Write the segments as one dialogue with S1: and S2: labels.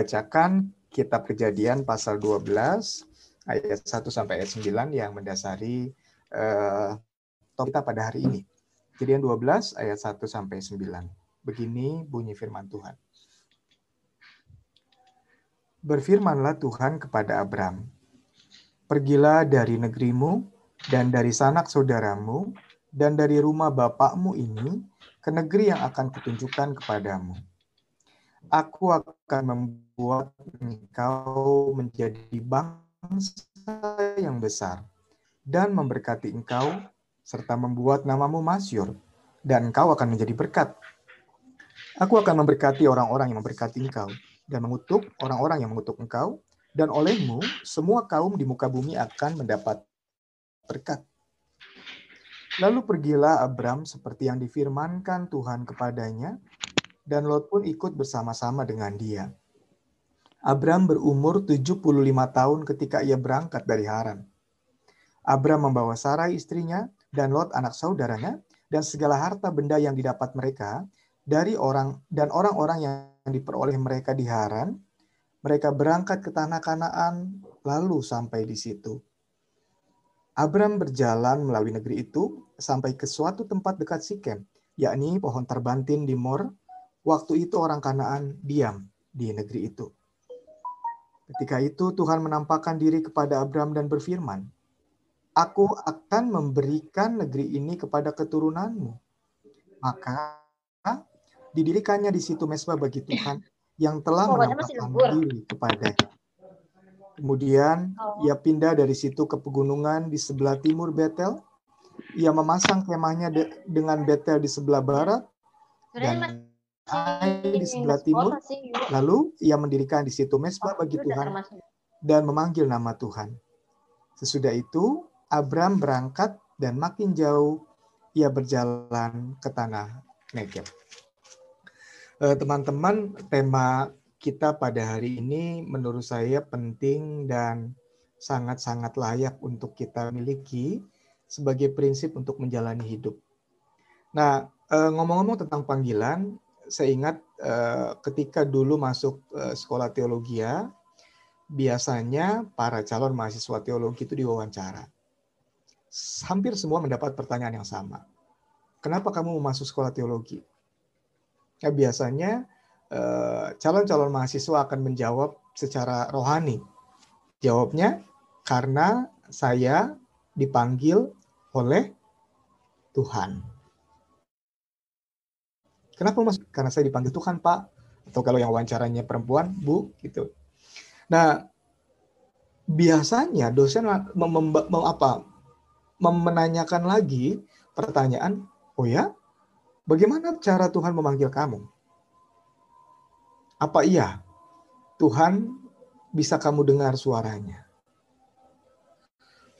S1: membacakan kitab Kejadian pasal 12 ayat 1 sampai ayat 9 yang mendasari uh, topik kita pada hari ini. Kejadian 12 ayat 1 sampai 9. Begini bunyi firman Tuhan. Berfirmanlah Tuhan kepada Abram, Pergilah dari negerimu dan dari sanak saudaramu dan dari rumah bapakmu ini ke negeri yang akan kutunjukkan kepadamu. Aku akan membuat engkau menjadi bangsa yang besar dan memberkati engkau serta membuat namamu masyur dan engkau akan menjadi berkat. Aku akan memberkati orang-orang yang memberkati engkau dan mengutuk orang-orang yang mengutuk engkau, dan olehmu semua kaum di muka bumi akan mendapat berkat. Lalu pergilah Abram seperti yang difirmankan Tuhan kepadanya, dan Lot pun ikut bersama-sama dengan dia. Abram berumur 75 tahun ketika ia berangkat dari Haran. Abram membawa Sarai istrinya dan Lot anak saudaranya dan segala harta benda yang didapat mereka dari orang dan orang-orang yang diperoleh mereka di Haran, mereka berangkat ke tanah Kanaan lalu sampai di situ. Abram berjalan melalui negeri itu sampai ke suatu tempat dekat Sikem, yakni pohon terbantin di Mor. Waktu itu orang Kanaan diam di negeri itu. Ketika itu Tuhan menampakkan diri kepada Abram dan berfirman, Aku akan memberikan negeri ini kepada keturunanmu. Maka didirikannya di situ mesbah bagi Tuhan yang telah oh, menampakkan diri kepadanya. Kemudian oh. ia pindah dari situ ke pegunungan di sebelah timur Betel. Ia memasang kemahnya de dengan Betel di sebelah barat dan Ai di sebelah timur. Lalu ia mendirikan di situ mesbah bagi Tuhan dan memanggil nama Tuhan. Sesudah itu Abram berangkat dan makin jauh ia berjalan ke tanah Negev. Eh, teman-teman, tema kita pada hari ini menurut saya penting dan sangat-sangat layak untuk kita miliki sebagai prinsip untuk menjalani hidup. Nah, eh, ngomong-ngomong tentang panggilan, saya ingat eh, ketika dulu masuk sekolah teologi ya, biasanya para calon mahasiswa teologi itu diwawancara. Hampir semua mendapat pertanyaan yang sama. Kenapa kamu mau masuk sekolah teologi? Ya, biasanya eh, calon-calon mahasiswa akan menjawab secara rohani. Jawabnya karena saya dipanggil oleh Tuhan. Kenapa mas? Karena saya dipanggil Tuhan, Pak. Atau kalau yang wawancaranya perempuan, Bu, gitu. Nah, biasanya dosen mem, mem, mem, apa, menanyakan lagi pertanyaan, oh ya, Bagaimana cara Tuhan memanggil kamu? Apa iya Tuhan bisa kamu dengar suaranya?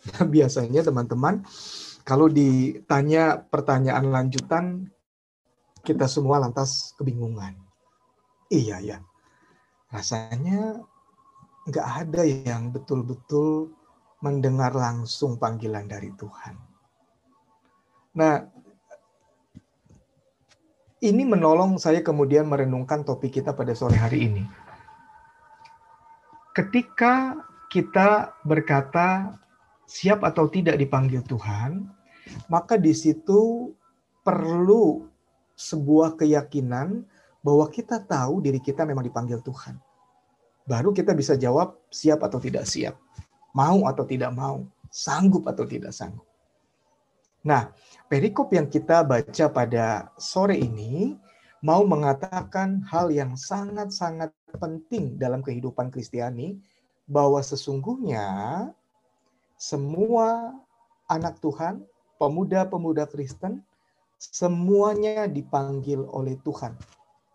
S1: Nah, biasanya teman-teman, kalau ditanya pertanyaan lanjutan, kita semua lantas kebingungan. Iya ya, rasanya nggak ada yang betul-betul mendengar langsung panggilan dari Tuhan. Nah, ini menolong saya kemudian merenungkan topik kita pada sore hari ini. Ketika kita berkata siap atau tidak dipanggil Tuhan, maka di situ perlu sebuah keyakinan bahwa kita tahu diri kita memang dipanggil Tuhan. Baru kita bisa jawab siap atau tidak siap, mau atau tidak mau, sanggup atau tidak sanggup. Nah, perikop yang kita baca pada sore ini mau mengatakan hal yang sangat-sangat penting dalam kehidupan Kristiani bahwa sesungguhnya semua anak Tuhan, pemuda-pemuda Kristen semuanya dipanggil oleh Tuhan.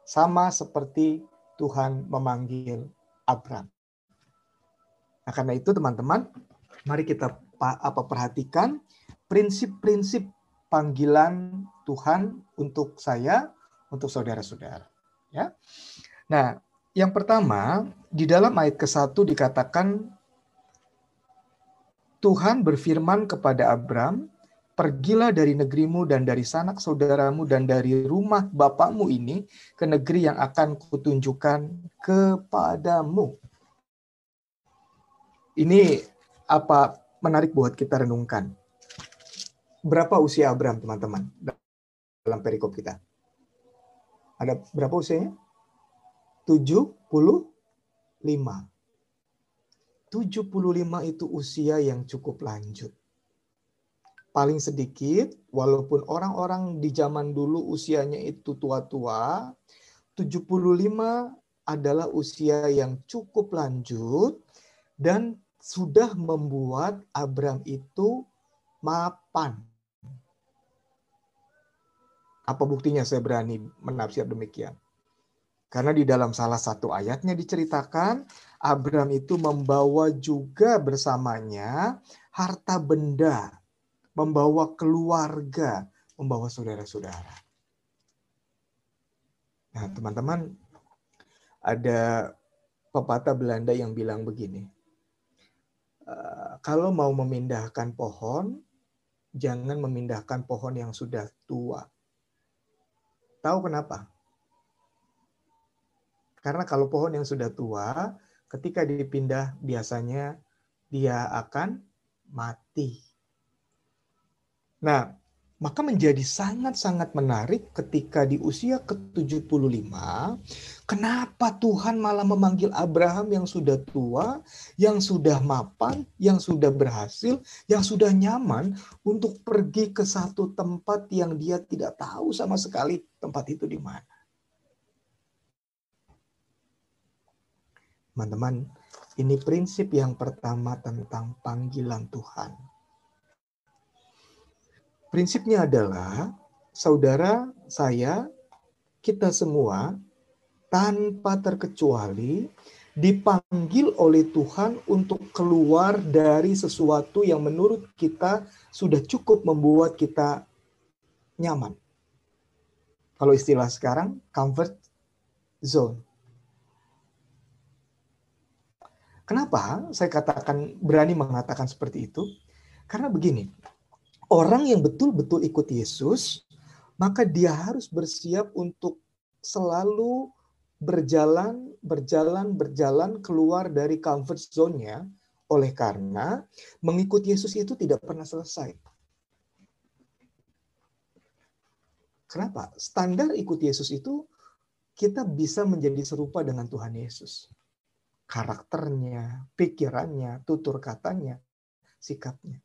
S1: Sama seperti Tuhan memanggil Abraham. Nah, karena itu teman-teman, mari kita apa perhatikan prinsip-prinsip panggilan Tuhan untuk saya, untuk saudara-saudara. Ya. Nah, yang pertama, di dalam ayat ke-1 dikatakan Tuhan berfirman kepada Abram, Pergilah dari negerimu dan dari sanak saudaramu dan dari rumah bapakmu ini ke negeri yang akan kutunjukkan kepadamu. Ini apa menarik buat kita renungkan. Berapa usia Abraham, teman-teman, dalam perikop kita? Ada berapa usianya? 75. 75 itu usia yang cukup lanjut paling sedikit, walaupun orang-orang di zaman dulu usianya itu tua-tua, 75 adalah usia yang cukup lanjut dan sudah membuat Abram itu mapan. Apa buktinya saya berani menafsir demikian? Karena di dalam salah satu ayatnya diceritakan, Abram itu membawa juga bersamanya harta benda membawa keluarga, membawa saudara-saudara. Nah, teman-teman, ada pepatah Belanda yang bilang begini, eh, kalau mau memindahkan pohon, jangan memindahkan pohon yang sudah tua. Tahu kenapa? Karena kalau pohon yang sudah tua, ketika dipindah biasanya dia akan mati. Nah, maka menjadi sangat-sangat menarik ketika di usia ke-75, kenapa Tuhan malah memanggil Abraham yang sudah tua, yang sudah mapan, yang sudah berhasil, yang sudah nyaman untuk pergi ke satu tempat yang dia tidak tahu sama sekali tempat itu di mana. Teman-teman, ini prinsip yang pertama tentang panggilan Tuhan Prinsipnya adalah saudara saya, kita semua tanpa terkecuali dipanggil oleh Tuhan untuk keluar dari sesuatu yang menurut kita sudah cukup membuat kita nyaman. Kalau istilah sekarang, comfort zone. Kenapa saya katakan berani mengatakan seperti itu? Karena begini, orang yang betul-betul ikut Yesus, maka dia harus bersiap untuk selalu berjalan, berjalan, berjalan keluar dari comfort zone-nya oleh karena mengikuti Yesus itu tidak pernah selesai. Kenapa? Standar ikut Yesus itu kita bisa menjadi serupa dengan Tuhan Yesus. Karakternya, pikirannya, tutur katanya, sikapnya.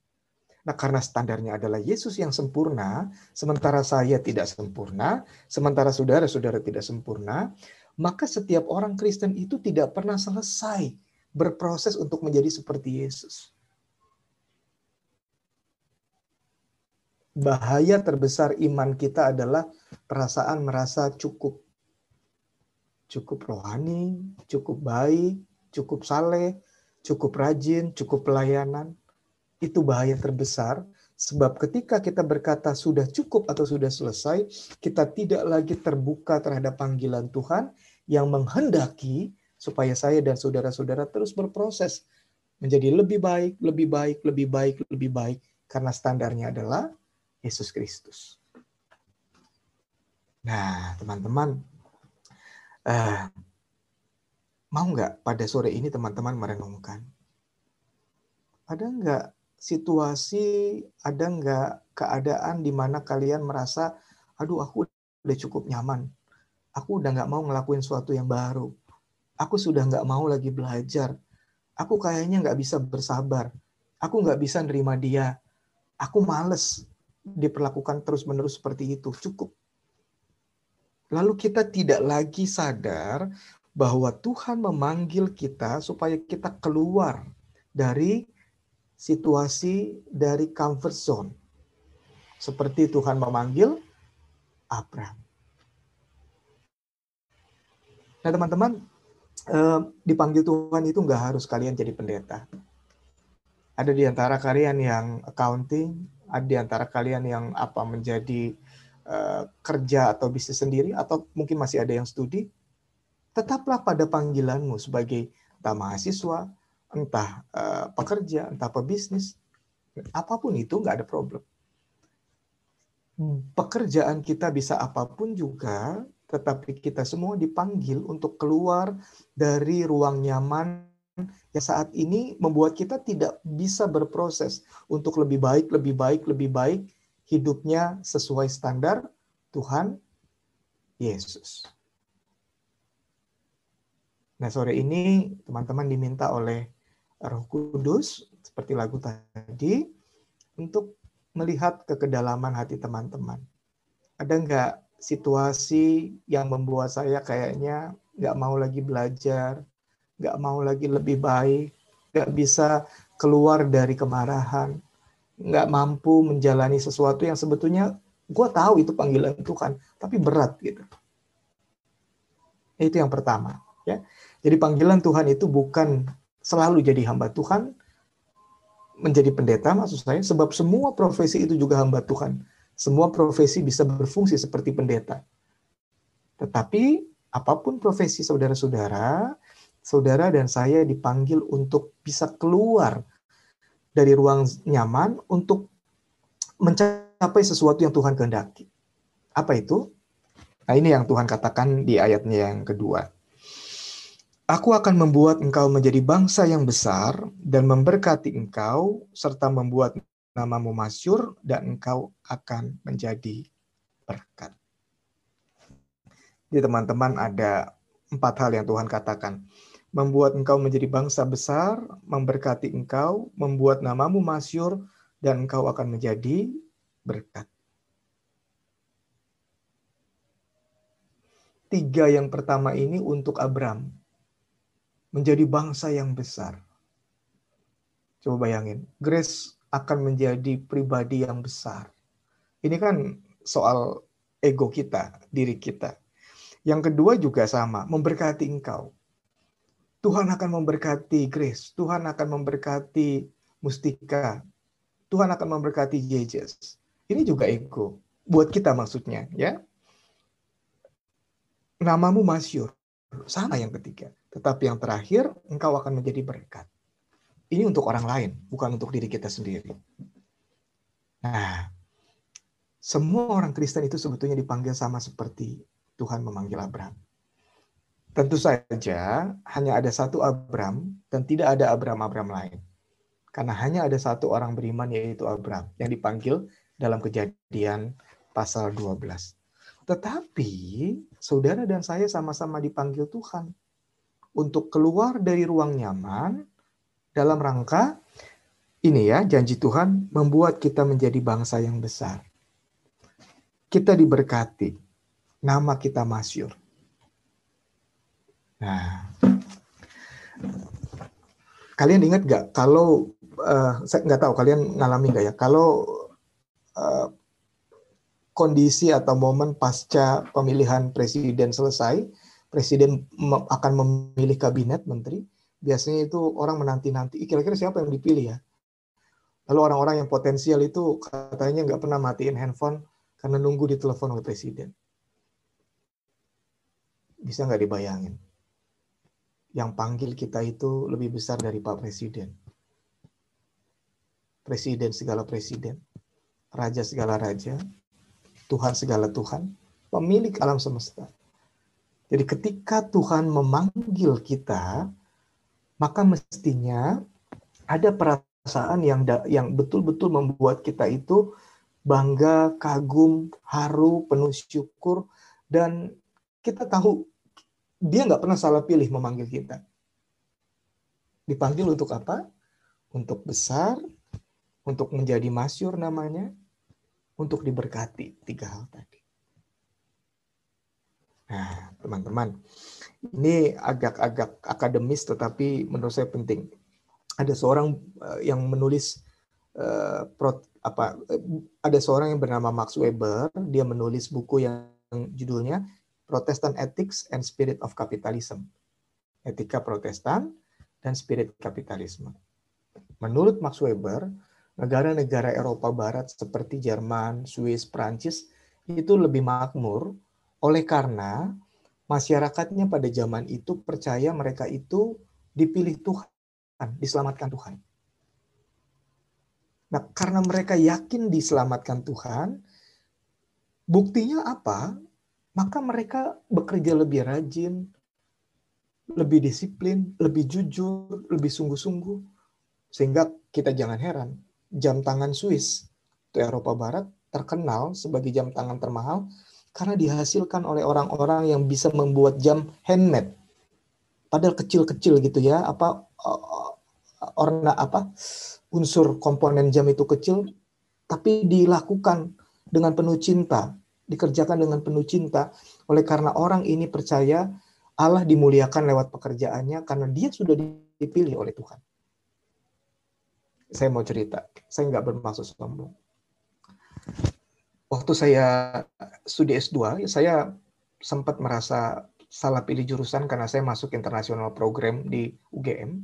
S1: Nah, karena standarnya adalah Yesus yang sempurna, sementara saya tidak sempurna, sementara saudara-saudara tidak sempurna, maka setiap orang Kristen itu tidak pernah selesai berproses untuk menjadi seperti Yesus. Bahaya terbesar iman kita adalah perasaan merasa cukup. Cukup rohani, cukup baik, cukup saleh, cukup rajin, cukup pelayanan itu bahaya terbesar sebab ketika kita berkata sudah cukup atau sudah selesai, kita tidak lagi terbuka terhadap panggilan Tuhan yang menghendaki supaya saya dan saudara-saudara terus berproses menjadi lebih baik, lebih baik, lebih baik, lebih baik karena standarnya adalah Yesus Kristus. Nah, teman-teman, uh, mau nggak pada sore ini teman-teman merenungkan? Ada nggak situasi, ada nggak keadaan di mana kalian merasa, aduh aku udah cukup nyaman, aku udah nggak mau ngelakuin sesuatu yang baru, aku sudah nggak mau lagi belajar, aku kayaknya nggak bisa bersabar, aku nggak bisa nerima dia, aku males diperlakukan terus-menerus seperti itu, cukup. Lalu kita tidak lagi sadar bahwa Tuhan memanggil kita supaya kita keluar dari situasi dari comfort zone. Seperti Tuhan memanggil Abraham. Nah teman-teman, eh, dipanggil Tuhan itu nggak harus kalian jadi pendeta. Ada di antara kalian yang accounting, ada di antara kalian yang apa menjadi eh, kerja atau bisnis sendiri, atau mungkin masih ada yang studi. Tetaplah pada panggilanmu sebagai mahasiswa, entah uh, pekerja, entah pebisnis, apa pun itu nggak ada problem. pekerjaan kita bisa apa pun juga, tetapi kita semua dipanggil untuk keluar dari ruang nyaman yang saat ini membuat kita tidak bisa berproses untuk lebih baik, lebih baik, lebih baik hidupnya sesuai standar Tuhan Yesus. Nah, sore ini teman-teman diminta oleh Roh Kudus seperti lagu tadi untuk melihat ke kedalaman hati teman-teman. Ada nggak situasi yang membuat saya kayaknya nggak mau lagi belajar, nggak mau lagi lebih baik, nggak bisa keluar dari kemarahan, nggak mampu menjalani sesuatu yang sebetulnya gue tahu itu panggilan Tuhan, tapi berat gitu. Itu yang pertama. Ya, jadi panggilan Tuhan itu bukan selalu jadi hamba Tuhan, menjadi pendeta maksud saya, sebab semua profesi itu juga hamba Tuhan. Semua profesi bisa berfungsi seperti pendeta. Tetapi apa pun profesi saudara-saudara, saudara dan saya dipanggil untuk bisa keluar dari ruang nyaman untuk mencapai sesuatu yang Tuhan kehendaki. Apa itu? Nah ini yang Tuhan katakan di ayatnya yang kedua. Aku akan membuat engkau menjadi bangsa yang besar dan memberkati engkau, serta membuat namamu masyur, dan engkau akan menjadi berkat. Jadi teman-teman ada empat hal yang Tuhan katakan. Membuat engkau menjadi bangsa besar, memberkati engkau, membuat namamu masyur, dan engkau akan menjadi berkat. Tiga yang pertama ini untuk Abram menjadi bangsa yang besar. Coba bayangin, Grace akan menjadi pribadi yang besar. Ini kan soal ego kita, diri kita. Yang kedua juga sama, memberkati engkau. Tuhan akan memberkati Grace, Tuhan akan memberkati Mustika, Tuhan akan memberkati Yesus. Ini juga ego, buat kita maksudnya, ya. Namamu masyur, sama yang ketiga. Tetapi yang terakhir, engkau akan menjadi berkat. Ini untuk orang lain, bukan untuk diri kita sendiri. Nah, semua orang Kristen itu sebetulnya dipanggil sama seperti Tuhan memanggil Abraham. Tentu saja hanya ada satu Abraham dan tidak ada Abraham-Abraham lain. Karena hanya ada satu orang beriman yaitu Abraham yang dipanggil dalam kejadian pasal 12. Tetapi saudara dan saya sama-sama dipanggil Tuhan untuk keluar dari ruang nyaman dalam rangka ini ya janji Tuhan membuat kita menjadi bangsa yang besar. Kita diberkati, nama kita masyur. Nah, kalian ingat gak kalau uh, saya nggak tahu kalian ngalami nggak ya kalau uh, kondisi atau momen pasca pemilihan presiden selesai, presiden akan memilih kabinet menteri, biasanya itu orang menanti-nanti, kira-kira siapa yang dipilih ya? Lalu orang-orang yang potensial itu katanya nggak pernah matiin handphone karena nunggu ditelepon oleh presiden. Bisa nggak dibayangin? Yang panggil kita itu lebih besar dari Pak Presiden. Presiden segala presiden, raja segala raja, Tuhan segala Tuhan, pemilik alam semesta jadi ketika Tuhan memanggil kita, maka mestinya ada perasaan yang yang betul-betul membuat kita itu bangga, kagum, haru, penuh syukur, dan kita tahu dia nggak pernah salah pilih memanggil kita. Dipanggil untuk apa? Untuk besar, untuk menjadi masyur namanya, untuk diberkati. Tiga hal tadi. Nah, teman-teman, ini agak-agak akademis tetapi menurut saya penting. Ada seorang eh, yang menulis uh, pro, apa uh, ada seorang yang bernama Max Weber, dia menulis buku yang judulnya Protestant Ethics and Spirit of Capitalism. Etika Protestan dan Spirit Kapitalisme. Menurut Max Weber, negara-negara Eropa Barat seperti Jerman, Swiss, Prancis itu lebih makmur oleh karena masyarakatnya pada zaman itu percaya mereka itu dipilih Tuhan, diselamatkan Tuhan. Nah, karena mereka yakin diselamatkan Tuhan, Buktinya apa? Maka mereka bekerja lebih rajin, lebih disiplin, lebih jujur, lebih sungguh-sungguh. Sehingga kita jangan heran, jam tangan Swiss itu Eropa Barat terkenal sebagai jam tangan termahal karena dihasilkan oleh orang-orang yang bisa membuat jam handmade. Padahal kecil-kecil gitu ya, apa orna apa unsur komponen jam itu kecil tapi dilakukan dengan penuh cinta, dikerjakan dengan penuh cinta oleh karena orang ini percaya Allah dimuliakan lewat pekerjaannya karena dia sudah dipilih oleh Tuhan. Saya mau cerita, saya nggak bermaksud sombong. Waktu saya studi S2, saya sempat merasa salah pilih jurusan karena saya masuk internasional program di UGM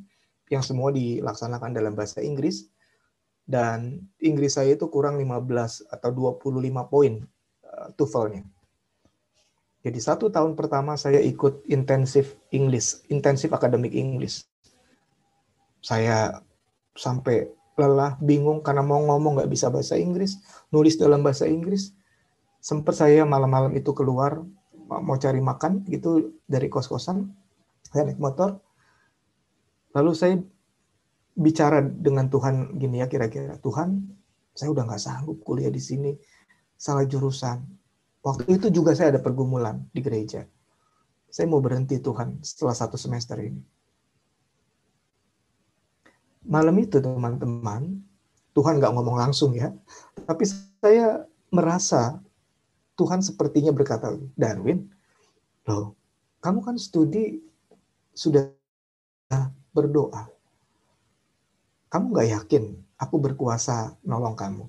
S1: yang semua dilaksanakan dalam bahasa Inggris dan Inggris saya itu kurang 15 atau 25 poin uh, TOEFL-nya. Jadi satu tahun pertama saya ikut intensif English, intensif akademik English. Saya sampai lelah, bingung karena mau ngomong nggak bisa bahasa Inggris, nulis dalam bahasa Inggris. Sempat saya malam-malam itu keluar mau cari makan gitu dari kos-kosan, saya naik motor. Lalu saya bicara dengan Tuhan gini ya kira-kira, Tuhan, saya udah nggak sanggup kuliah di sini, salah jurusan, Waktu itu juga saya ada pergumulan di gereja. Saya mau berhenti Tuhan setelah satu semester ini. Malam itu teman-teman, Tuhan nggak ngomong langsung ya, tapi saya merasa Tuhan sepertinya berkata, Darwin, loh, kamu kan studi sudah berdoa. Kamu nggak yakin aku berkuasa nolong kamu?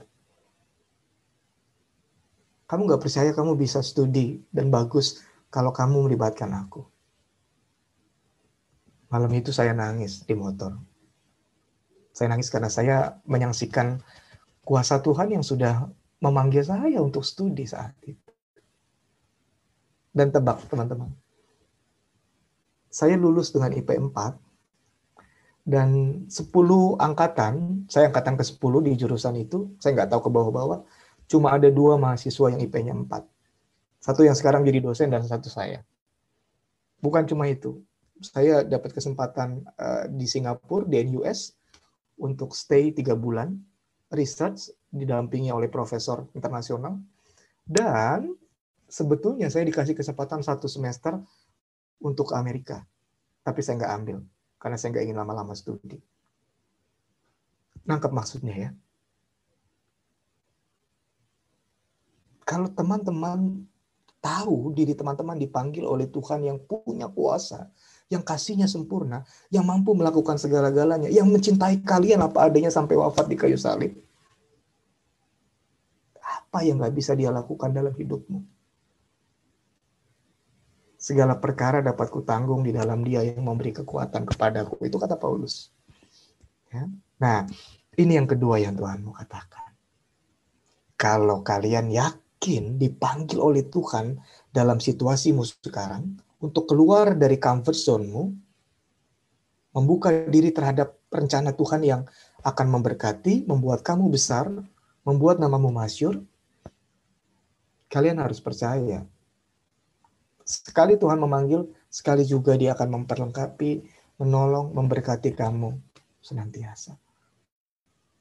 S1: Kamu nggak percaya kamu bisa studi dan bagus kalau kamu melibatkan aku. Malam itu saya nangis di motor. Saya nangis karena saya menyaksikan kuasa Tuhan yang sudah memanggil saya untuk studi saat itu. Dan tebak teman-teman. Saya lulus dengan IP 4 dan 10 angkatan, saya angkatan ke 10 di jurusan itu, saya nggak tahu ke bawah-bawah, cuma ada dua mahasiswa yang IP-nya 4. Satu yang sekarang jadi dosen dan satu saya. Bukan cuma itu. Saya dapat kesempatan uh, di Singapura, di NUS, untuk stay tiga bulan, research, didampingi oleh profesor internasional. Dan sebetulnya saya dikasih kesempatan satu semester untuk Amerika. Tapi saya nggak ambil, karena saya nggak ingin lama-lama studi. Nangkep maksudnya ya? Kalau teman-teman tahu diri teman-teman dipanggil oleh Tuhan yang punya kuasa, yang kasihnya sempurna, yang mampu melakukan segala-galanya, yang mencintai kalian apa adanya sampai wafat di kayu salib. Apa yang nggak bisa dia lakukan dalam hidupmu? Segala perkara dapat kutanggung di dalam dia yang memberi kekuatan kepadaku. Itu kata Paulus. Ya. Nah, ini yang kedua yang Tuhan mau katakan. Kalau kalian yakin dipanggil oleh Tuhan dalam situasimu sekarang untuk keluar dari comfort zone-mu, membuka diri terhadap rencana Tuhan yang akan memberkati, membuat kamu besar, membuat namamu masyur, kalian harus percaya. Sekali Tuhan memanggil, sekali juga dia akan memperlengkapi, menolong, memberkati kamu senantiasa.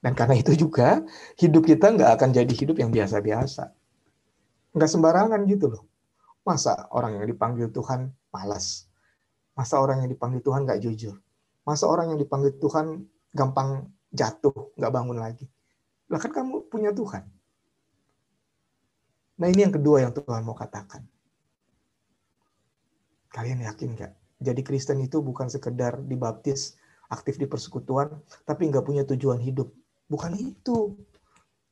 S1: Dan karena itu juga, hidup kita nggak akan jadi hidup yang biasa-biasa. Nggak sembarangan gitu loh. Masa orang yang dipanggil Tuhan malas? Masa orang yang dipanggil Tuhan nggak jujur? Masa orang yang dipanggil Tuhan gampang jatuh, nggak bangun lagi? Lah kan kamu punya Tuhan. Nah ini yang kedua yang Tuhan mau katakan. Kalian yakin nggak? Jadi Kristen itu bukan sekedar dibaptis, aktif di persekutuan, tapi nggak punya tujuan hidup. Bukan itu.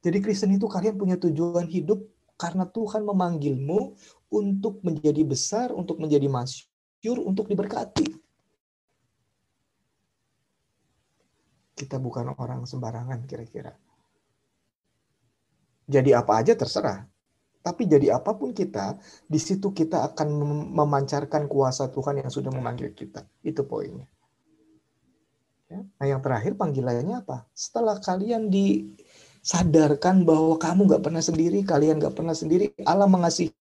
S1: Jadi Kristen itu kalian punya tujuan hidup karena Tuhan memanggilmu untuk menjadi besar, untuk menjadi masyur, untuk diberkati. Kita bukan orang sembarangan kira-kira. Jadi apa aja terserah. Tapi jadi apa pun kita, di situ kita akan memancarkan kuasa Tuhan yang sudah memanggil kita. Itu poinnya. Ya. Nah yang terakhir panggilannya apa? Setelah kalian di sadarkan bahwa kamu nggak pernah sendiri, kalian nggak pernah sendiri. Allah mengasihi,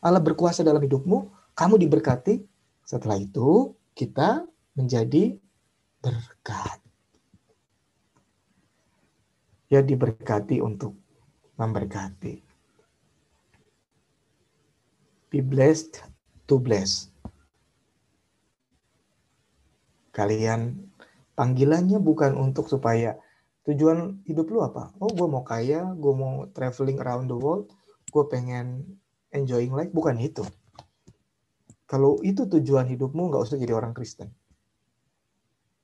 S1: Allah berkuasa dalam hidupmu, kamu diberkati. Setelah itu kita menjadi berkat. Ya diberkati untuk memberkati. Be blessed to bless. Kalian panggilannya bukan untuk supaya tujuan hidup lu apa? Oh, gue mau kaya, gue mau traveling around the world, gue pengen enjoying life, bukan itu. Kalau itu tujuan hidupmu, nggak usah jadi orang Kristen.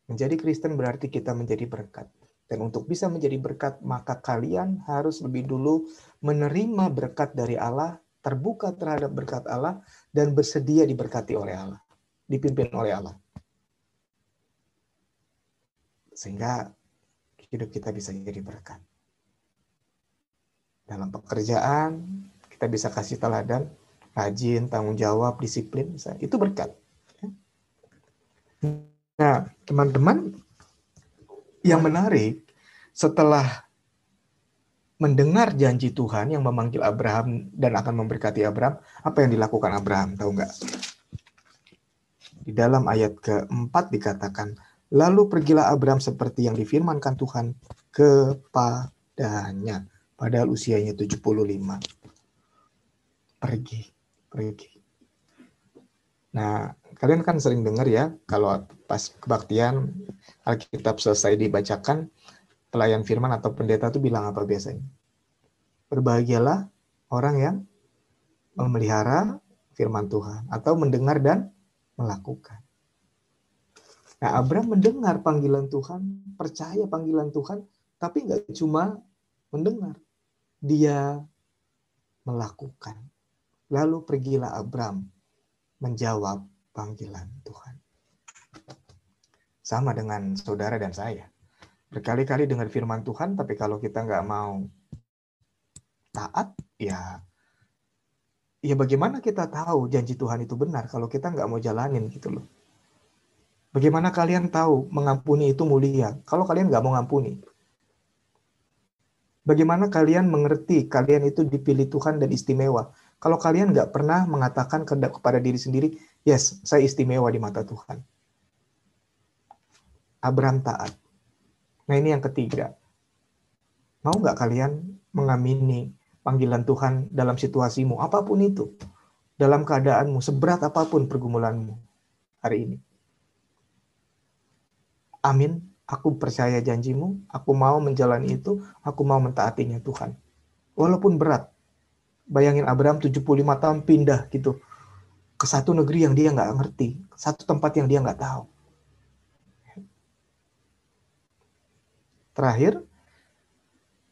S1: Menjadi Kristen berarti kita menjadi berkat. Dan untuk bisa menjadi berkat, maka kalian harus lebih dulu menerima berkat dari Allah, terbuka terhadap berkat Allah, dan bersedia diberkati oleh Allah, dipimpin oleh Allah. Sehingga hidup kita bisa jadi berkat. Dalam pekerjaan, kita bisa kasih teladan, rajin, tanggung jawab, disiplin, misalnya. itu berkat. Nah, teman-teman, yang menarik, setelah mendengar janji Tuhan yang memanggil Abraham dan akan memberkati Abraham, apa yang dilakukan Abraham? Tahu nggak? Di dalam ayat keempat dikatakan, Lalu pergilah Abraham seperti yang difirmankan Tuhan kepadanya. Padahal usianya 75. Pergi, pergi. Nah, kalian kan sering dengar ya, kalau pas kebaktian Alkitab selesai dibacakan, pelayan firman atau pendeta itu bilang apa biasanya? Berbahagialah orang yang memelihara firman Tuhan atau mendengar dan melakukan. Nah, Abraham mendengar panggilan Tuhan, percaya panggilan Tuhan, tapi nggak cuma mendengar. Dia melakukan. Lalu pergilah Abraham menjawab panggilan Tuhan. Sama dengan saudara dan saya. Berkali-kali dengar firman Tuhan, tapi kalau kita nggak mau taat, ya ya bagaimana kita tahu janji Tuhan itu benar kalau kita nggak mau jalanin gitu loh. Bagaimana kalian tahu mengampuni itu mulia kalau kalian nggak mau ngampuni? Bagaimana kalian mengerti kalian itu dipilih Tuhan dan istimewa? Kalau kalian nggak pernah mengatakan kepada diri sendiri, yes, saya istimewa di mata Tuhan. Abraham taat. Nah ini yang ketiga. Mau nggak kalian mengamini panggilan Tuhan dalam situasimu, apa pun itu. Dalam keadaanmu, seberat apa pun pergumulanmu hari ini. Amin. Aku percaya janjimu, aku mau menjalani itu, aku mau mentaatinya Tuhan. Walaupun berat. Bayangin Abraham 75 tahun pindah gitu ke satu negeri yang dia nggak ngerti, satu tempat yang dia nggak tahu. Terakhir,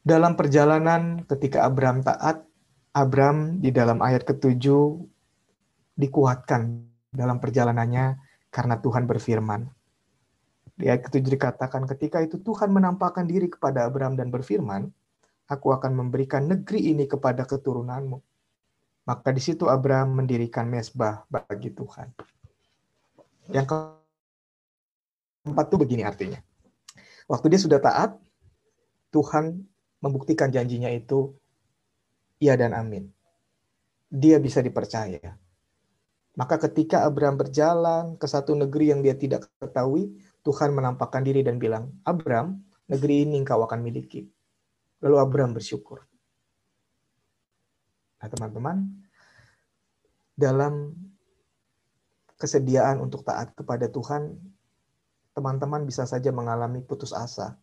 S1: dalam perjalanan ketika Abraham taat, Abraham di dalam ayat ketujuh dikuatkan dalam perjalanannya karena Tuhan berfirman. Di ayat ketujuh dikatakan, ketika itu Tuhan menampakkan diri kepada Abraham dan berfirman, aku akan memberikan negeri ini kepada keturunanmu. Maka di situ Abraham mendirikan mesbah bagi Tuhan. Yang keempat itu begini artinya. Waktu dia sudah taat, Tuhan membuktikan janjinya itu iya dan amin. Dia bisa dipercaya. Maka ketika Abraham berjalan ke satu negeri yang dia tidak ketahui, Tuhan menampakkan diri dan bilang, Abram, negeri ini engkau akan miliki. Lalu Abram bersyukur. Nah teman-teman, dalam kesediaan untuk taat kepada Tuhan, teman-teman bisa saja mengalami putus asa.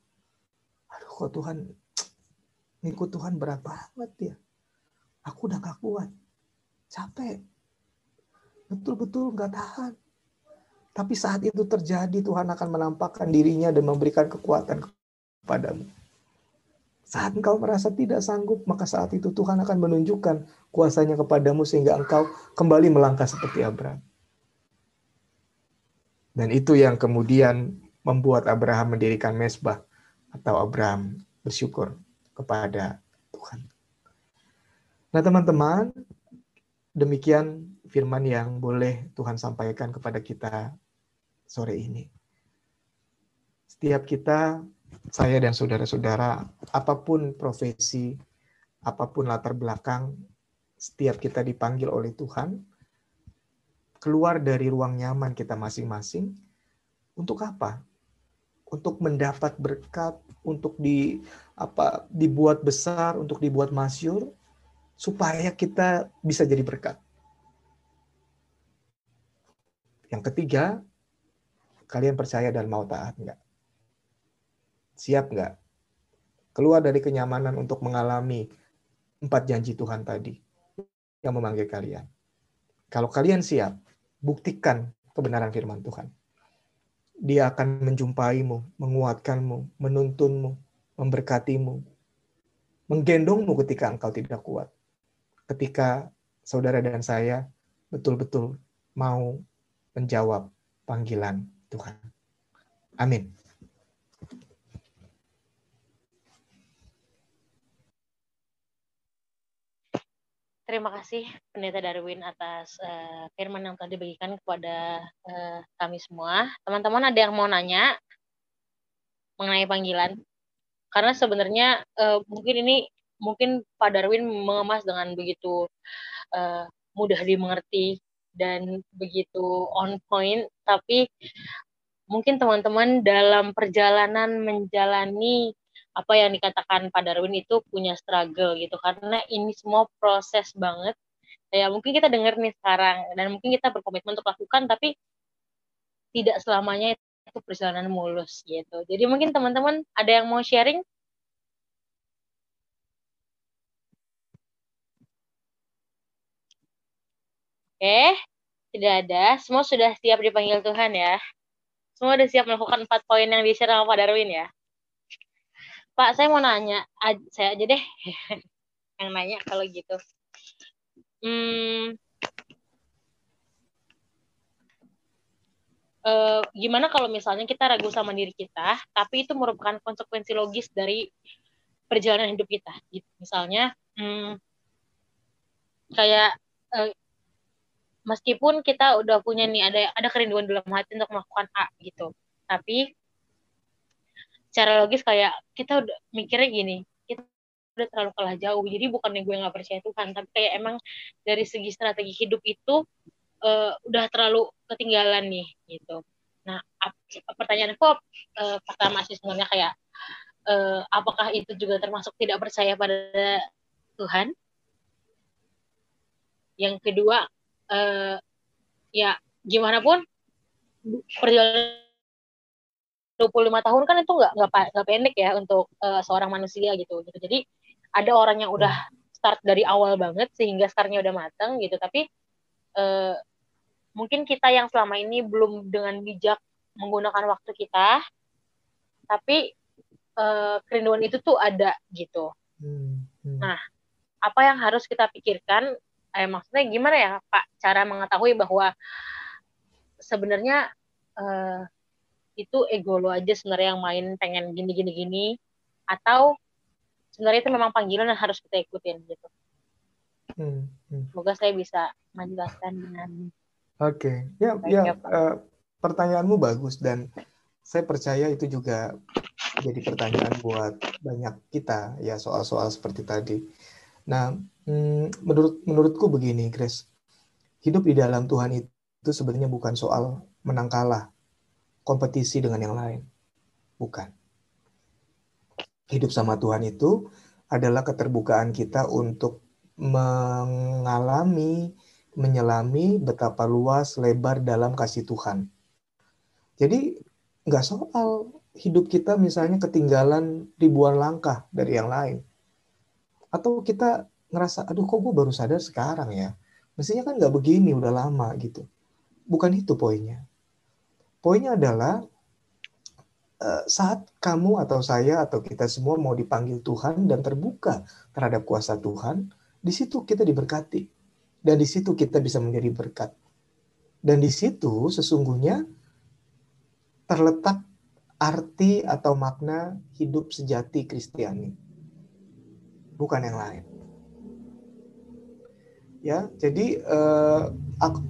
S1: Aduh kok Tuhan, ngikut Tuhan berat banget ya. Aku udah gak kuat. Capek. Betul-betul gak tahan. Tapi saat itu terjadi, Tuhan akan menampakkan dirinya dan memberikan kekuatan kepadamu. Saat engkau merasa tidak sanggup, maka saat itu Tuhan akan menunjukkan kuasanya kepadamu sehingga engkau kembali melangkah seperti Abraham. Dan itu yang kemudian membuat Abraham mendirikan mesbah atau Abraham bersyukur kepada Tuhan. Nah teman-teman, demikian firman yang boleh Tuhan sampaikan kepada kita sore ini. Setiap kita saya dan saudara-saudara, apa pun profesi, apa pun latar belakang, setiap kita dipanggil oleh Tuhan, keluar dari ruang nyaman kita masing-masing, untuk apa? Untuk mendapat berkat, untuk di apa dibuat besar, untuk dibuat masyur, supaya kita bisa jadi berkat. Yang ketiga, kalian percaya dan mau taat enggak? Siap enggak? Keluar dari kenyamanan untuk mengalami empat janji Tuhan tadi yang memanggil kalian. Kalau kalian siap, buktikan kebenaran firman Tuhan. Dia akan menjumpaimu, menguatkanmu, menuntunmu, memberkatimu, menggendongmu ketika engkau tidak kuat ketika saudara dan saya betul-betul mau menjawab panggilan Tuhan. Amin.
S2: Terima kasih Pendeta Darwin atas uh, firman yang telah dibagikan kepada uh, kami semua. Teman-teman ada yang mau nanya mengenai panggilan? Karena sebenarnya uh, mungkin ini mungkin Pak Darwin mengemas dengan begitu uh, mudah dimengerti dan begitu on point, tapi mungkin teman-teman dalam perjalanan menjalani apa yang dikatakan Pak Darwin itu punya struggle gitu karena ini semua proses banget ya mungkin kita dengar nih sekarang dan mungkin kita berkomitmen untuk lakukan tapi tidak selamanya itu perjalanan mulus gitu jadi mungkin teman-teman ada yang mau sharing Oke, tidak ada. Semua sudah siap dipanggil Tuhan ya. Semua sudah siap melakukan empat poin yang di-share sama Pak Darwin ya. Pak, saya mau nanya. Saya aja deh yang nanya kalau gitu. Hmm, uh, gimana kalau misalnya kita ragu sama diri kita, tapi itu merupakan konsekuensi logis dari perjalanan hidup kita. Gitu. Misalnya, hmm, kayak uh, meskipun kita udah punya nih ada ada kerinduan dalam hati untuk melakukan A gitu tapi secara logis kayak kita udah mikirnya gini kita udah terlalu kalah jauh jadi bukan yang gue nggak percaya Tuhan tapi kayak emang dari segi strategi hidup itu uh, udah terlalu ketinggalan nih gitu. Nah pertanyaan aku uh, pertama sih sebenarnya kayak uh, apakah itu juga termasuk tidak percaya pada Tuhan? Yang kedua uh, ya gimana pun perjalanan 25 tahun kan itu nggak nggak pendek ya untuk uh, seorang manusia gitu gitu. Jadi ada orang yang udah start dari awal banget sehingga startnya udah matang gitu. Tapi uh, mungkin kita yang selama ini belum dengan bijak menggunakan waktu kita tapi uh, kerinduan itu tuh ada gitu. Hmm, hmm. nah apa yang harus kita pikirkan? Eh maksudnya gimana ya Pak cara mengetahui bahwa sebenarnya uh, itu ego lo aja sebenarnya yang main pengen gini gini gini atau sebenarnya itu memang panggilan yang harus kita ikutin gitu. Hmm, hmm. Semoga saya bisa menjelaskan dengan
S1: Oke, okay. ya, ya, ya uh, pertanyaanmu bagus dan saya percaya itu juga jadi pertanyaan buat banyak kita ya soal-soal seperti tadi. Nah, hmm, menurut menurutku begini, Grace. Hidup di dalam Tuhan itu sebenarnya bukan soal menang kalah, kompetisi dengan yang lain. Bukan. Hidup sama Tuhan itu adalah keterbukaan kita untuk mengalami, menyelami betapa luas, lebar dalam kasih Tuhan. Jadi nggak soal hidup kita misalnya ketinggalan ribuan langkah dari yang lain atau kita ngerasa aduh kok gue baru sadar sekarang ya mestinya kan nggak begini udah lama gitu bukan itu poinnya poinnya adalah eh, saat kamu atau saya atau kita semua mau dipanggil Tuhan dan terbuka terhadap kuasa Tuhan di situ kita diberkati. Dan di situ kita bisa menjadi berkat. Dan di situ sesungguhnya terletak arti atau makna hidup sejati Kristiani. Bukan yang lain. Ya, jadi uh,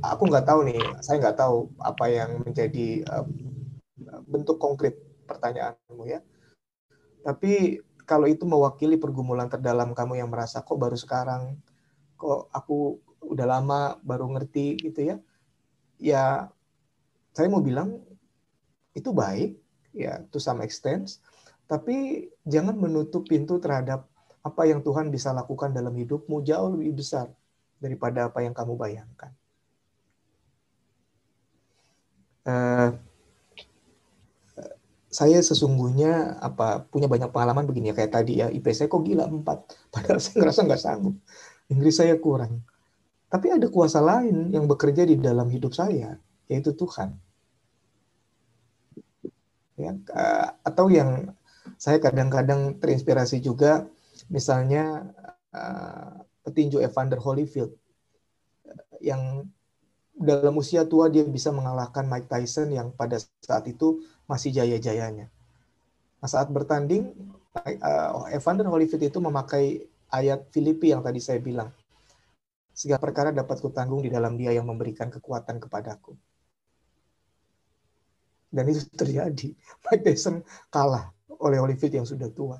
S1: aku nggak tahu nih, saya nggak tahu apa yang menjadi uh, bentuk konkret pertanyaanmu ya. Tapi kalau itu mewakili pergumulan terdalam kamu yang merasa kok baru sekarang, kok aku udah lama baru ngerti gitu ya. Ya saya mau bilang itu baik ya to some extent, tapi jangan menutup pintu terhadap apa yang Tuhan bisa lakukan dalam hidupmu jauh lebih besar daripada apa yang kamu bayangkan. Uh, saya sesungguhnya apa punya banyak pengalaman begini ya kayak tadi ya IP saya kok gila empat. Padahal saya ngerasa nggak sanggup. Inggris saya kurang. Tapi ada kuasa lain yang bekerja di dalam hidup saya yaitu Tuhan. Ya atau yang saya kadang-kadang terinspirasi juga misalnya uh, petinju Evander Holyfield yang dalam usia tua dia bisa mengalahkan Mike Tyson yang pada saat itu masih jaya-jayanya. Nah, saat bertanding, uh, Evander Holyfield itu memakai ayat Filipi yang tadi saya bilang. Segala perkara dapat kutanggung di dalam dia yang memberikan kekuatan kepadaku. Dan itu terjadi. Mike Tyson kalah oleh Holyfield yang sudah tua.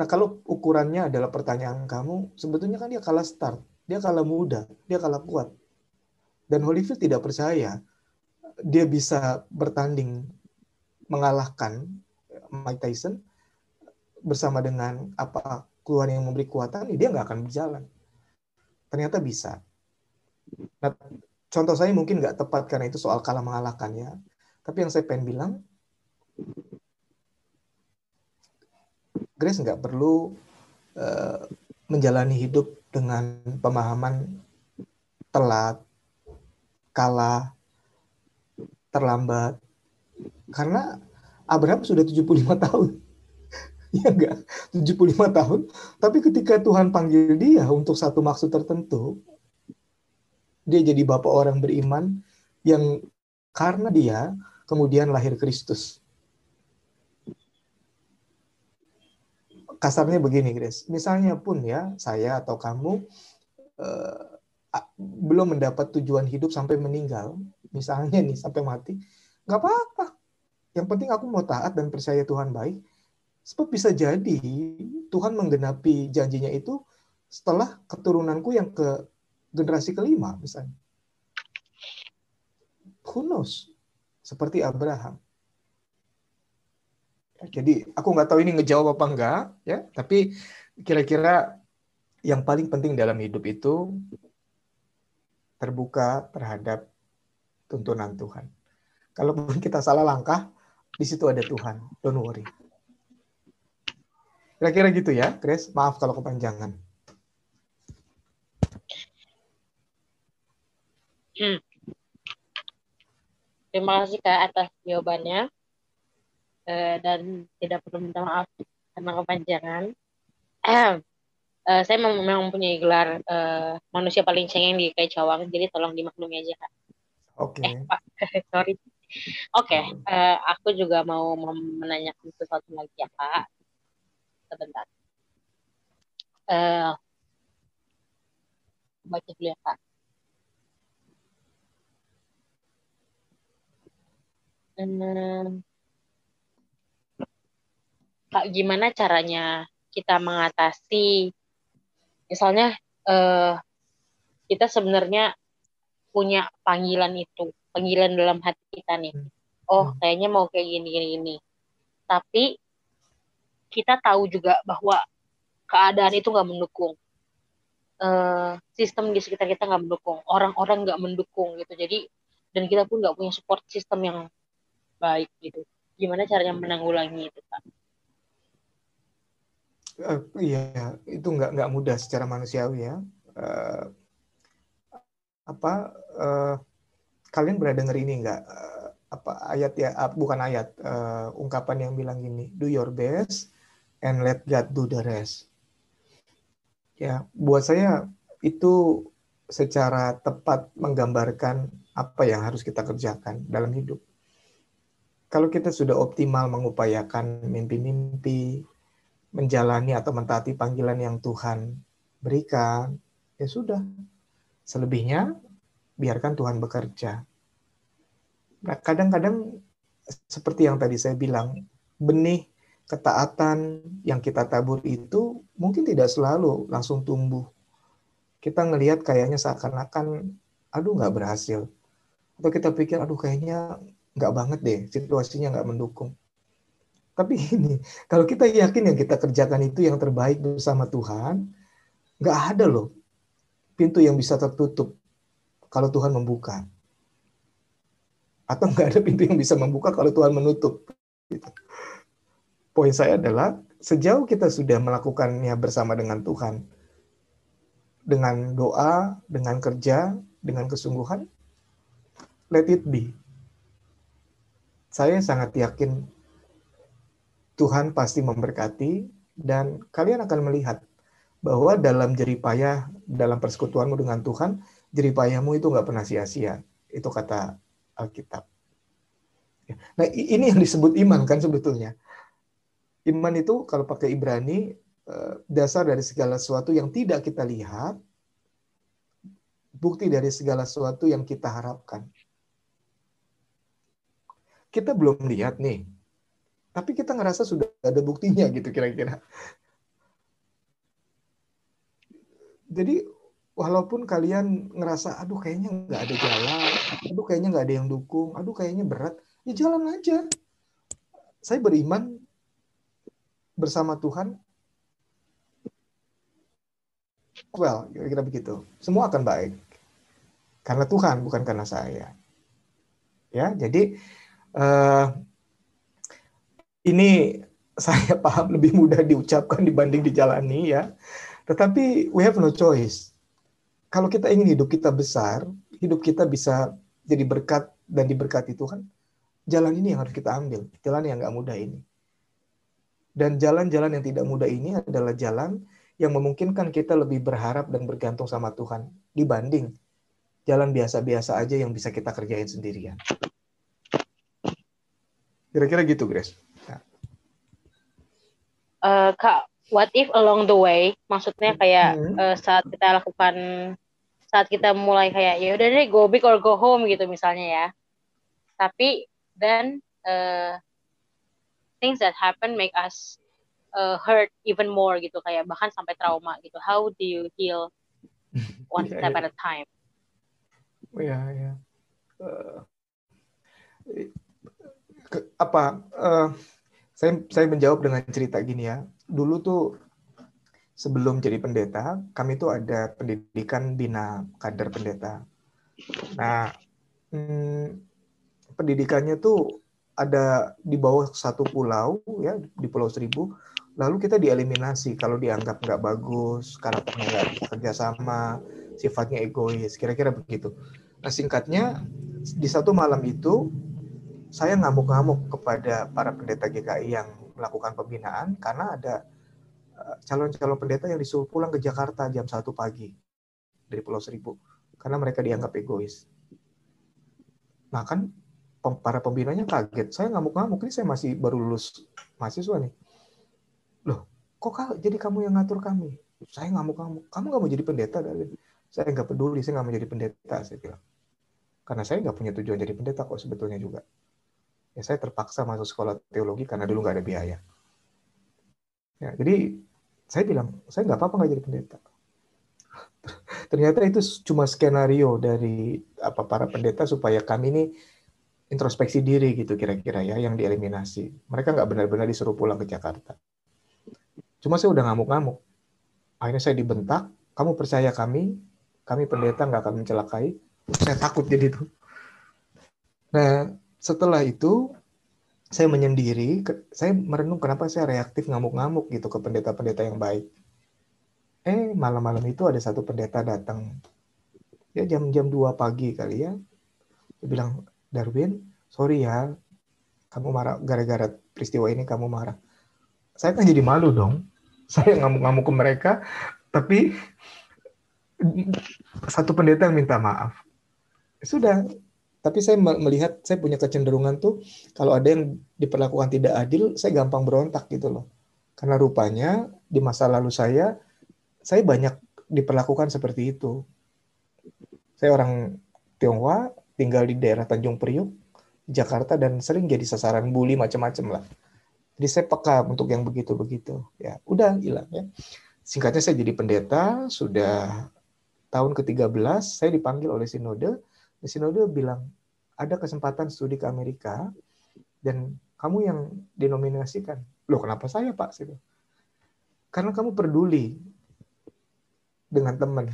S1: Nah, kalau ukurannya adalah pertanyaan kamu, sebetulnya kan dia kalah start dia kalah muda, dia kalah kuat. Dan Holyfield tidak percaya dia bisa bertanding mengalahkan Mike Tyson bersama dengan apa keluar yang memberi kekuatan, dia nggak akan berjalan. Ternyata bisa. Nah, contoh saya mungkin nggak tepat karena itu soal kalah mengalahkan ya. Tapi yang saya pengen bilang, Grace nggak perlu uh, menjalani hidup dengan pemahaman telat, kalah, terlambat. Karena Abraham sudah 75 tahun. ya enggak? 75 tahun. Tapi ketika Tuhan panggil dia untuk satu maksud tertentu, dia jadi bapak orang beriman yang karena dia kemudian lahir Kristus. Kasarnya begini, Grace. Misalnya pun ya, saya atau kamu uh, belum mendapat tujuan hidup sampai meninggal, misalnya nih sampai mati, nggak apa-apa. Yang penting aku mau taat dan percaya Tuhan baik. Sebab bisa jadi Tuhan menggenapi janjinya itu setelah keturunanku yang ke generasi kelima misalnya. Who knows? Seperti Abraham. Jadi aku nggak tahu ini ngejawab apa enggak ya, tapi kira-kira yang paling penting dalam hidup itu terbuka terhadap tuntunan Tuhan. Kalaupun kita salah langkah, di situ ada Tuhan. Don't worry. Kira-kira gitu ya, Chris. Maaf kalau kepanjangan.
S2: Hmm. Terima kasih Kak atas jawabannya. Eh, dan tidak perlu minta maaf karena kepanjangan. Eh, uh, saya memang mempunyai gelar uh, manusia paling cengeng di Kai Cawang, jadi tolong dimaklumi aja kak.
S1: Oke. Okay.
S2: Eh, Pak, sorry. Oke, okay, uh, aku juga mau menanyakan sesuatu lagi ya Pak. Sebentar. Uh, baca dulu ya. Um, Kak, gimana caranya kita mengatasi misalnya uh, kita sebenarnya punya panggilan itu, panggilan dalam hati kita nih. Oh, hmm. kayaknya mau kayak gini gini gini. Tapi kita tahu juga bahwa keadaan itu nggak mendukung. Uh, sistem di sekitar kita nggak mendukung, orang-orang nggak mendukung gitu. Jadi dan kita pun nggak punya support sistem yang baik gitu. Gimana caranya menanggulangi itu, Pak?
S1: Uh, iya, itu nggak nggak mudah secara manusiawi ya. Uh, apa uh, kalian pernah dengar ini nggak? Uh, apa ayat ya? Uh, bukan ayat, uh, ungkapan yang bilang gini, do your best and let God do the rest. Ya, buat saya itu secara tepat menggambarkan apa yang harus kita kerjakan dalam hidup. Kalau kita sudah optimal mengupayakan mimpi-mimpi, menjalani atau mentaati panggilan yang Tuhan berikan, ya sudah. Selebihnya biarkan Tuhan bekerja. Nah, kadang-kadang seperti yang tadi saya bilang, benih ketaatan yang kita tabur itu mungkin tidak selalu langsung tumbuh. Kita ngelihat kayaknya seakan-akan, aduh nggak berhasil. Atau kita pikir, aduh kayaknya nggak banget deh, situasinya nggak mendukung. Tapi ini, kalau kita yakin yang kita kerjakan itu yang terbaik bersama Tuhan, nggak ada loh pintu yang bisa tertutup kalau Tuhan membuka. Atau nggak ada pintu yang bisa membuka kalau Tuhan menutup. Gitu. Poin saya adalah, sejauh kita sudah melakukannya bersama dengan Tuhan, dengan doa, dengan kerja, dengan kesungguhan, let it be. Saya sangat yakin Tuhan pasti memberkati dan kalian akan melihat bahwa dalam jeripayah, dalam persekutuanmu dengan Tuhan, jeripayahmu itu nggak pernah sia-sia. Itu kata Alkitab. Ya. Nah ini yang disebut iman kan sebetulnya. Iman itu kalau pakai Ibrani, eh, dasar dari segala sesuatu yang tidak kita lihat, bukti dari segala sesuatu yang kita harapkan. Kita belum lihat nih, tapi kita ngerasa sudah ada buktinya gitu kira-kira. Jadi walaupun kalian ngerasa aduh kayaknya nggak ada jalan, aduh kayaknya nggak ada yang dukung, aduh kayaknya berat, ya jalan aja. Saya beriman bersama Tuhan. Well, kira-kira begitu. Semua akan baik. Karena Tuhan, bukan karena saya. Ya, jadi uh, ini saya paham lebih mudah diucapkan dibanding dijalani ya. Tetapi we have no choice. Kalau kita ingin hidup kita besar, hidup kita bisa jadi berkat dan diberkati Tuhan, jalan ini yang harus kita ambil. Jalan yang nggak mudah ini. Dan jalan-jalan yang tidak mudah ini adalah jalan yang memungkinkan kita lebih berharap dan bergantung sama Tuhan dibanding jalan biasa-biasa aja yang bisa kita kerjain sendirian. Kira-kira gitu, Grace
S2: uh, kak what if along the way maksudnya kayak hmm. uh, saat kita lakukan saat kita mulai kayak ya udah deh go big or go home gitu misalnya ya tapi then uh, things that happen make us uh, hurt even more gitu kayak bahkan sampai trauma gitu how do you heal one yeah, step yeah. at a time
S1: oh, ya ya uh, apa uh, saya saya menjawab dengan cerita gini ya. Dulu tuh sebelum jadi pendeta, kami tuh ada pendidikan bina kader pendeta. Nah, hmm, pendidikannya tuh ada di bawah satu pulau ya di Pulau Seribu. Lalu kita dieliminasi kalau dianggap nggak bagus, karakternya nggak kerjasama, sifatnya egois, kira-kira begitu. Nah singkatnya di satu malam itu saya ngamuk-ngamuk kepada para pendeta GKI yang melakukan pembinaan karena ada eh, calon-calon pendeta yang disuruh pulang ke Jakarta jam 1 pagi dari Pulau Seribu karena mereka dianggap egois. Nah kan para pembinanya kaget. Saya ngamuk-ngamuk ini saya masih baru lulus mahasiswa nih. Loh, kok jadi kamu yang ngatur kami? Saya ngamuk-ngamuk. Kamu nggak mau jadi pendeta? Saya nggak peduli, saya nggak mau jadi pendeta. Saya bilang. Karena saya nggak punya tujuan jadi pendeta kok sebetulnya juga ya saya terpaksa masuk sekolah teologi karena dulu nggak ada biaya. Ya, jadi saya bilang, saya nggak apa-apa nggak jadi pendeta. Ternyata itu cuma skenario dari apa para pendeta supaya kami ini introspeksi diri gitu kira-kira ya yang dieliminasi. Mereka nggak benar-benar disuruh pulang ke Jakarta. Cuma saya udah ngamuk-ngamuk. Akhirnya saya dibentak, kamu percaya kami, kami pendeta nggak akan mencelakai. Saya takut jadi itu. Nah, setelah itu saya menyendiri, saya merenung kenapa saya reaktif ngamuk-ngamuk gitu ke pendeta-pendeta yang baik. Eh, malam-malam itu ada satu pendeta datang. Ya jam-jam 2 pagi kali ya. Dia bilang, Darwin, sorry ya, kamu marah gara-gara peristiwa ini kamu marah. Saya kan jadi malu dong. Saya ngamuk-ngamuk ke mereka, tapi satu pendeta yang minta maaf. Sudah, tapi saya melihat saya punya kecenderungan tuh kalau ada yang diperlakukan tidak adil saya gampang berontak gitu loh karena rupanya di masa lalu saya saya banyak diperlakukan seperti itu saya orang Tionghoa tinggal di daerah Tanjung Priuk Jakarta dan sering jadi sasaran bully macam-macam lah Jadi saya peka untuk yang begitu-begitu. Ya, udah hilang ya. Singkatnya saya jadi pendeta, sudah tahun ke-13 saya dipanggil oleh sinode. Sinode bilang, ada kesempatan studi ke Amerika dan kamu yang denominasikan. Loh kenapa saya Pak? Karena kamu peduli dengan teman.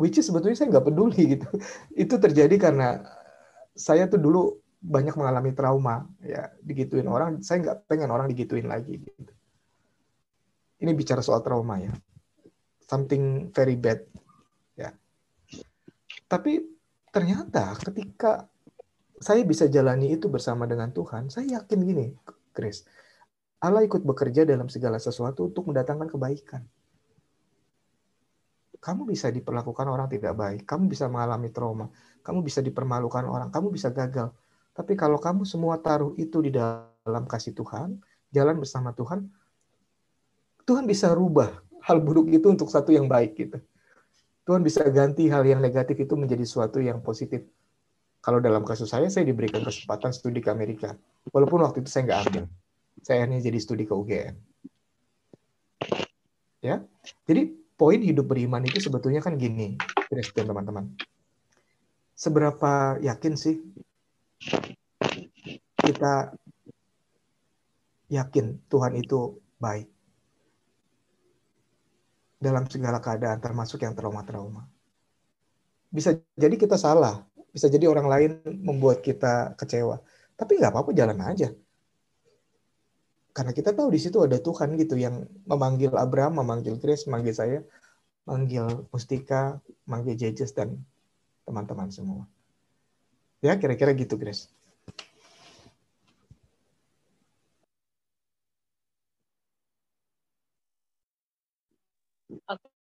S1: Which is sebetulnya saya nggak peduli gitu. Itu terjadi karena saya tuh dulu banyak mengalami trauma ya digituin orang saya nggak pengen orang digituin lagi gitu. ini bicara soal trauma ya something very bad ya tapi ternyata ketika saya bisa jalani itu bersama dengan Tuhan saya yakin gini Chris Allah ikut bekerja dalam segala sesuatu untuk mendatangkan kebaikan kamu bisa diperlakukan orang tidak baik kamu bisa mengalami trauma kamu bisa dipermalukan orang kamu bisa gagal tapi kalau kamu semua taruh itu di dalam kasih Tuhan, jalan bersama Tuhan, Tuhan bisa rubah hal buruk itu untuk satu yang baik gitu. Tuhan bisa ganti hal yang negatif itu menjadi sesuatu yang positif. Kalau dalam kasus saya, saya diberikan kesempatan studi ke Amerika. Walaupun waktu itu saya nggak ambil. Saya hanya jadi studi ke UGM. Ya, jadi poin hidup beriman itu sebetulnya kan gini, teman-teman. Seberapa yakin sih kita yakin Tuhan itu baik dalam segala keadaan termasuk yang trauma-trauma. Bisa jadi kita salah, bisa jadi orang lain membuat kita kecewa. Tapi nggak apa-apa jalan aja. Karena kita tahu di situ ada Tuhan gitu yang memanggil Abraham, memanggil Chris, memanggil saya, memanggil Mustika, memanggil Jesus dan teman-teman semua. Ya, kira-kira gitu, Grace.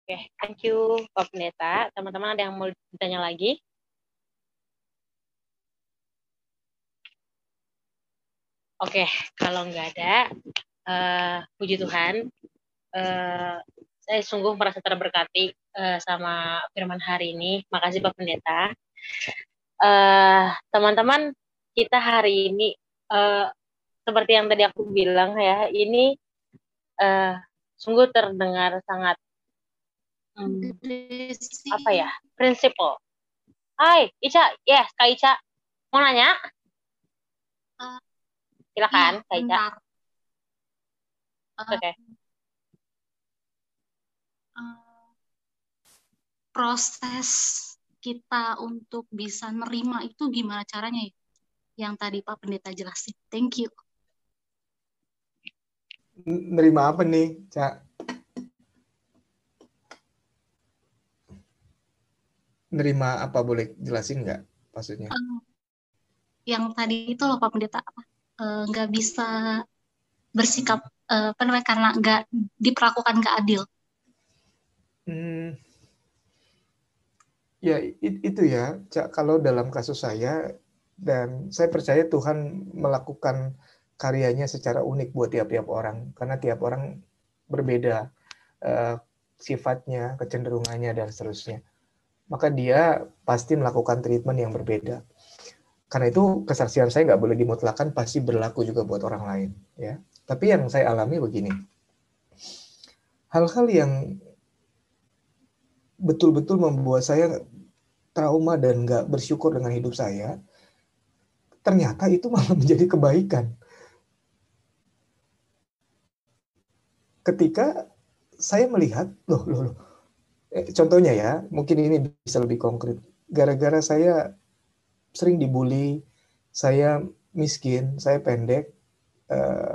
S2: Oke, thank you Pak Pendeta. Teman-teman ada yang mau ditanya lagi? Oke, kalau nggak ada, uh, puji Tuhan, uh, saya sungguh merasa terberkati uh, sama firman hari ini. Makasih Pak Pendeta. Eh, teman-teman, uh, kita hari ini uh, seperti yang tadi aku bilang ya, ini uh, sungguh terdengar sangat um, apa ya, prinsipal. Hai, Ica, yes, Kak Ica, mau nanya? Silakan, iya, Kak Ica.
S3: Oke. Okay. Uh, proses kita untuk bisa nerima itu gimana caranya ya? Yang tadi Pak Pendeta jelasin. Thank you.
S1: Nerima apa nih, Cak? Nerima apa boleh jelasin nggak maksudnya? Uh,
S3: yang tadi itu loh Pak Pendeta apa? Uh, nggak bisa bersikap uh, apa namanya karena nggak diperlakukan nggak adil.
S1: Hmm, Ya, itu ya, Cak, kalau dalam kasus saya, dan saya percaya Tuhan melakukan karyanya secara unik buat tiap-tiap orang, karena tiap orang berbeda uh, sifatnya, kecenderungannya, dan seterusnya. Maka dia pasti melakukan treatment yang berbeda. Karena itu kesaksian saya nggak boleh dimutlakan, pasti berlaku juga buat orang lain. ya. Tapi yang saya alami begini, hal-hal yang betul-betul membuat saya trauma dan nggak bersyukur dengan hidup saya, ternyata itu malah menjadi kebaikan. Ketika saya melihat, loh, loh, loh. Eh, contohnya ya, mungkin ini bisa lebih konkret. Gara-gara saya sering dibully, saya miskin, saya pendek, eh,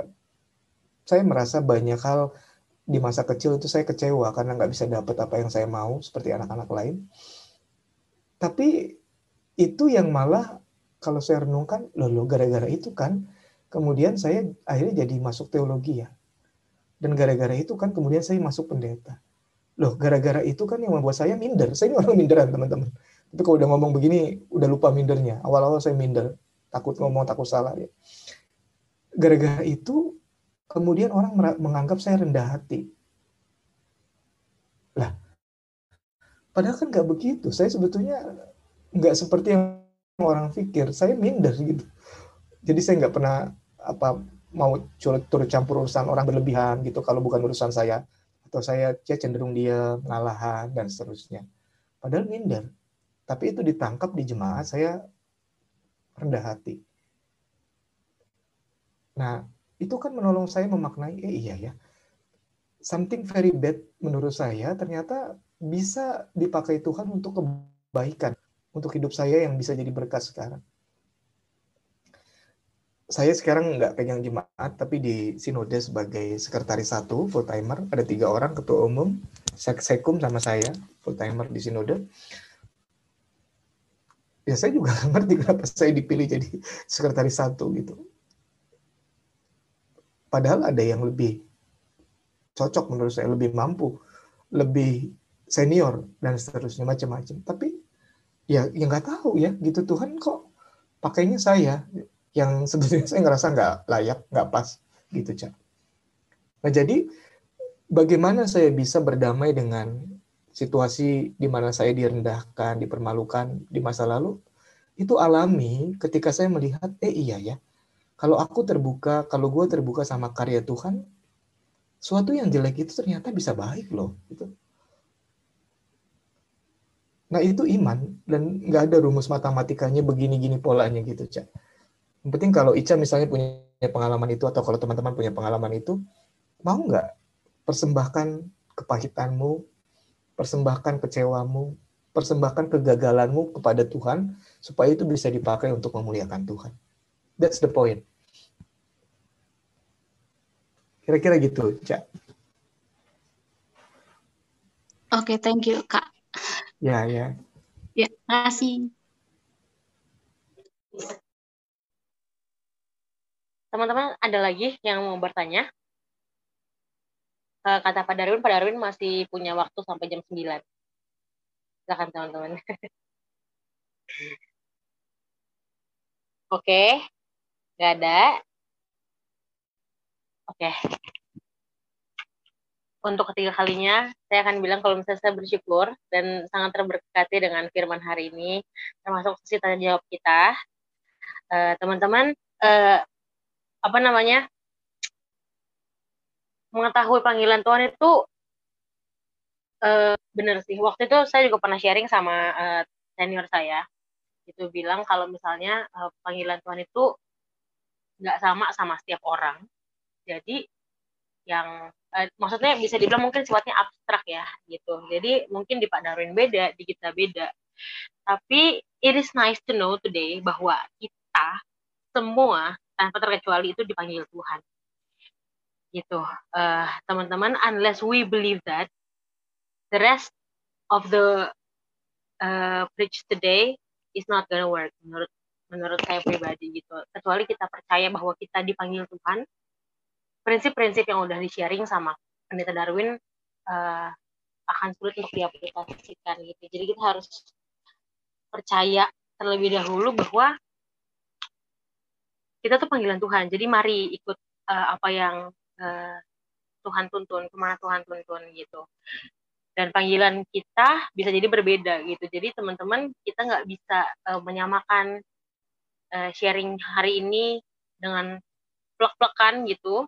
S1: saya merasa banyak hal di masa kecil itu saya kecewa karena nggak bisa dapat apa yang saya mau seperti anak-anak lain. Tapi itu yang malah kalau saya renungkan, loh, gara-gara itu kan kemudian saya akhirnya jadi masuk teologi ya. Dan gara-gara itu kan kemudian saya masuk pendeta. Loh, gara-gara itu kan yang membuat saya minder. Saya ini orang minderan, teman-teman. Tapi kalau udah ngomong begini, udah lupa mindernya. Awal-awal saya minder, takut ngomong, takut salah. ya. Gara-gara itu, kemudian orang menganggap saya rendah hati. Lah, padahal kan nggak begitu. Saya sebetulnya nggak seperti yang orang pikir. Saya minder gitu. Jadi saya nggak pernah apa mau turut campur urusan orang berlebihan gitu kalau bukan urusan saya atau saya ya cenderung dia ngalahan dan seterusnya. Padahal minder. Tapi itu ditangkap di jemaat saya rendah hati. Nah itu kan menolong saya memaknai eh iya ya. Something very bad menurut saya ternyata bisa dipakai Tuhan untuk kebaikan untuk hidup saya yang bisa jadi berkat sekarang saya sekarang nggak pegang jemaat, tapi di sinode sebagai sekretaris satu full timer. Ada tiga orang ketua umum, sekum sama saya full timer di sinode. Ya saya juga ngerti kenapa saya dipilih jadi sekretaris satu gitu. Padahal ada yang lebih cocok menurut saya, lebih mampu, lebih senior dan seterusnya macam-macam. Tapi ya ya nggak tahu ya gitu Tuhan kok pakainya saya yang sebetulnya saya ngerasa nggak layak, nggak pas gitu, Cak. Nah, jadi bagaimana saya bisa berdamai dengan situasi di mana saya direndahkan, dipermalukan di masa lalu? Itu alami ketika saya melihat, eh iya ya, kalau aku terbuka, kalau gue terbuka sama karya Tuhan, suatu yang jelek itu ternyata bisa baik loh. Gitu. Nah itu iman dan nggak ada rumus matematikanya begini-gini polanya gitu, Cak. Yang penting kalau Ica misalnya punya pengalaman itu atau kalau teman-teman punya pengalaman itu, mau nggak persembahkan kepahitanmu, persembahkan kecewamu, persembahkan kegagalanmu kepada Tuhan supaya itu bisa dipakai untuk memuliakan Tuhan. That's the point. Kira-kira gitu, Cak.
S3: Oke, okay, thank you, Kak.
S1: Ya, ya.
S3: Ya, kasih.
S2: Teman-teman ada lagi yang mau bertanya? Eh, kata Pak Darwin, Pak Darwin masih punya waktu sampai jam 9. Silakan teman-teman. Oke, nggak ada. Oke. Untuk ketiga kalinya, saya akan bilang kalau misalnya saya bersyukur dan sangat terberkati dengan firman hari ini, termasuk sesi tanya jawab kita. Eh, teman-teman, uh, apa namanya mengetahui panggilan Tuhan itu uh, bener sih. Waktu itu saya juga pernah sharing sama uh, senior saya. Itu bilang kalau misalnya uh, panggilan Tuhan itu nggak sama sama setiap orang. Jadi yang uh, maksudnya bisa dibilang mungkin sifatnya abstrak ya gitu. Jadi mungkin di Pak Darwin beda di kita beda. Tapi it is nice to know today bahwa kita semua tanpa terkecuali itu dipanggil Tuhan. Gitu. Uh, teman-teman unless we believe that the rest of the uh, preach today is not gonna work menurut menurut saya pribadi gitu. Kecuali kita percaya bahwa kita dipanggil Tuhan prinsip-prinsip yang udah di sharing sama pendeta Darwin uh, akan sulit untuk diaplikasikan gitu. Jadi kita harus percaya terlebih dahulu bahwa kita tuh panggilan Tuhan. Jadi mari ikut uh, apa yang uh, Tuhan tuntun, ke mana Tuhan tuntun gitu. Dan panggilan kita bisa jadi berbeda gitu. Jadi teman-teman kita nggak bisa uh, menyamakan uh, sharing hari ini dengan plek-plekan gitu.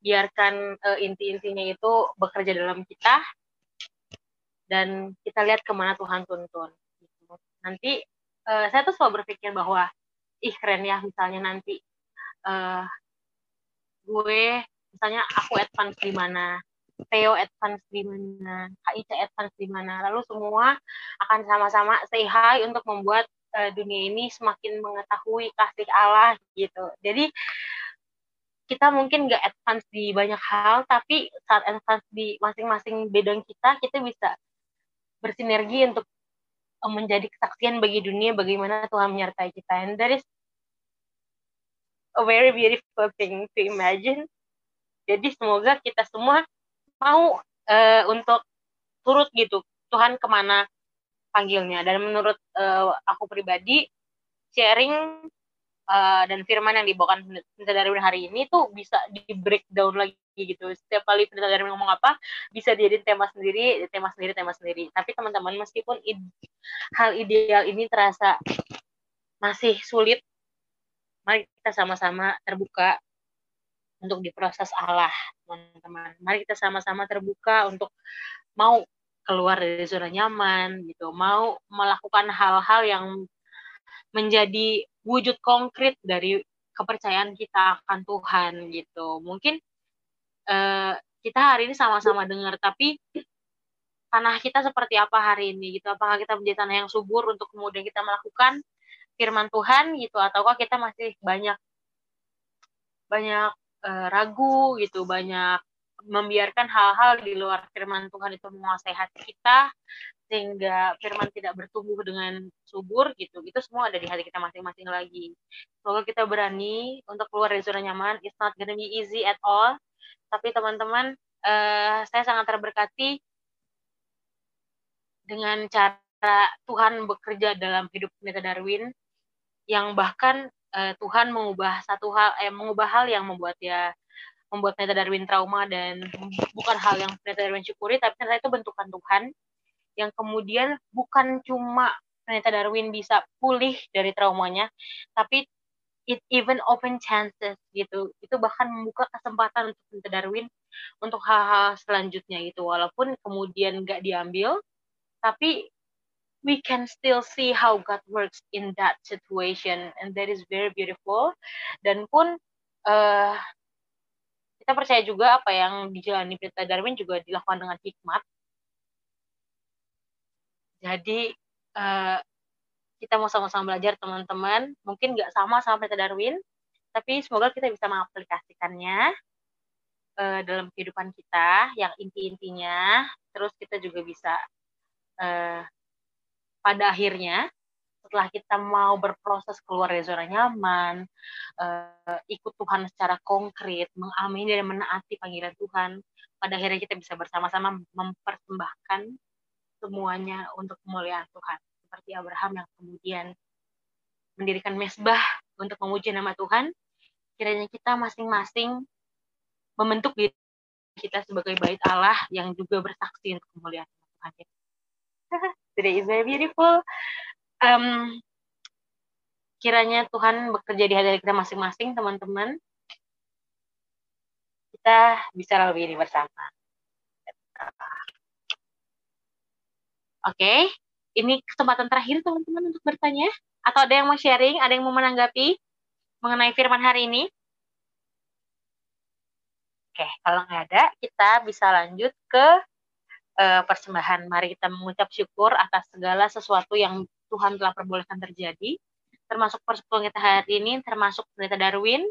S2: Biarkan uh, inti-intinya itu bekerja dalam kita dan kita lihat ke mana Tuhan tuntun. Gitu. Nanti uh, saya tuh selalu berpikir bahwa ih keren ya misalnya nanti uh, gue misalnya aku advance di mana Theo advance di mana Kak Ica advance di mana lalu semua akan sama-sama say hi untuk membuat uh, dunia ini semakin mengetahui kasih Allah gitu. Jadi kita mungkin nggak advance di banyak hal tapi saat advance di masing-masing bidang kita kita bisa bersinergi untuk menjadi kesaksian bagi dunia bagaimana Tuhan menyertai kita. And that is a very beautiful thing to imagine. Jadi semoga kita semua mau uh, untuk turut gitu Tuhan ke mana panggilnya. Dan menurut uh, aku pribadi sharing uh, dan firman yang dibawakan Pendeta Darwin hari ini tuh bisa di breakdown lagi gitu. Setiap kali Pendeta Darwin ngomong apa, bisa jadi tema sendiri, tema sendiri, tema sendiri. Tapi teman-teman, meskipun hal ideal ini terasa masih sulit, mari kita sama-sama terbuka untuk diproses Allah, teman-teman. Mari kita sama-sama terbuka untuk mau keluar dari zona nyaman gitu, mau melakukan hal-hal yang menjadi wujud konkret dari kepercayaan kita akan Tuhan gitu. Mungkin uh, kita hari ini sama-sama dengar, tapi tanah kita seperti apa hari ini gitu? Apakah kita menjadi tanah yang subur untuk kemudian kita melakukan firman Tuhan gitu, ataukah kita masih banyak banyak uh, ragu gitu, banyak membiarkan hal-hal di luar firman Tuhan itu menguasai hati kita sehingga firman tidak bertumbuh dengan subur gitu itu semua ada di hati kita masing-masing lagi. Semoga kita berani untuk keluar dari zona nyaman. It's not gonna be easy at all. Tapi teman-teman uh, saya sangat terberkati dengan cara Tuhan bekerja dalam hidup Pendeta Darwin yang bahkan uh, Tuhan mengubah satu hal eh mengubah hal yang membuat dia membuat Pendeta Darwin trauma dan bukan hal yang Pendeta Darwin syukuri tapi ternyata itu bentukan Tuhan yang kemudian bukan cuma Pendeta Darwin bisa pulih dari traumanya, tapi it even open chances gitu. Itu bahkan membuka kesempatan untuk Pendeta Darwin untuk hal-hal selanjutnya itu. Walaupun kemudian nggak diambil, tapi we can still see how God works in that situation and that is very beautiful dan pun uh, kita percaya juga apa yang dijalani Pendeta Darwin juga dilakukan dengan hikmat jadi uh, kita mau sama-sama belajar teman-teman. Mungkin nggak sama sama Peter Darwin, tapi semoga kita bisa mengaplikasikannya uh, dalam kehidupan kita yang inti-intinya. Terus kita juga bisa uh, pada akhirnya setelah kita mau berproses keluar dari zona nyaman, uh, ikut Tuhan secara konkret, mengamini dan menaati panggilan Tuhan, pada akhirnya kita bisa bersama-sama mempersembahkan semuanya untuk kemuliaan Tuhan. Seperti Abraham yang kemudian mendirikan mesbah untuk memuji nama Tuhan, kiranya kita masing-masing membentuk diri kita sebagai bait Allah yang juga bersaksi untuk kemuliaan Tuhan. Today is very beautiful. Um, kiranya Tuhan bekerja di hati kita masing-masing, teman-teman. Kita bisa lebih ini bersama. Oke, ini kesempatan terakhir teman-teman untuk bertanya. Atau ada yang mau sharing, ada yang mau menanggapi mengenai firman hari ini? Oke, kalau nggak ada, kita bisa lanjut ke uh, persembahan. Mari kita mengucap syukur atas segala sesuatu yang Tuhan telah perbolehkan terjadi, termasuk persekutuan kita hari ini, termasuk Pendeta Darwin.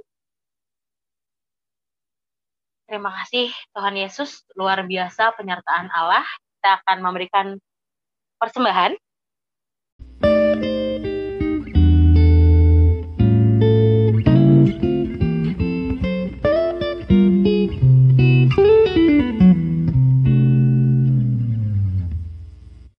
S2: Terima kasih Tuhan Yesus, luar biasa penyertaan Allah. Kita akan memberikan persembahan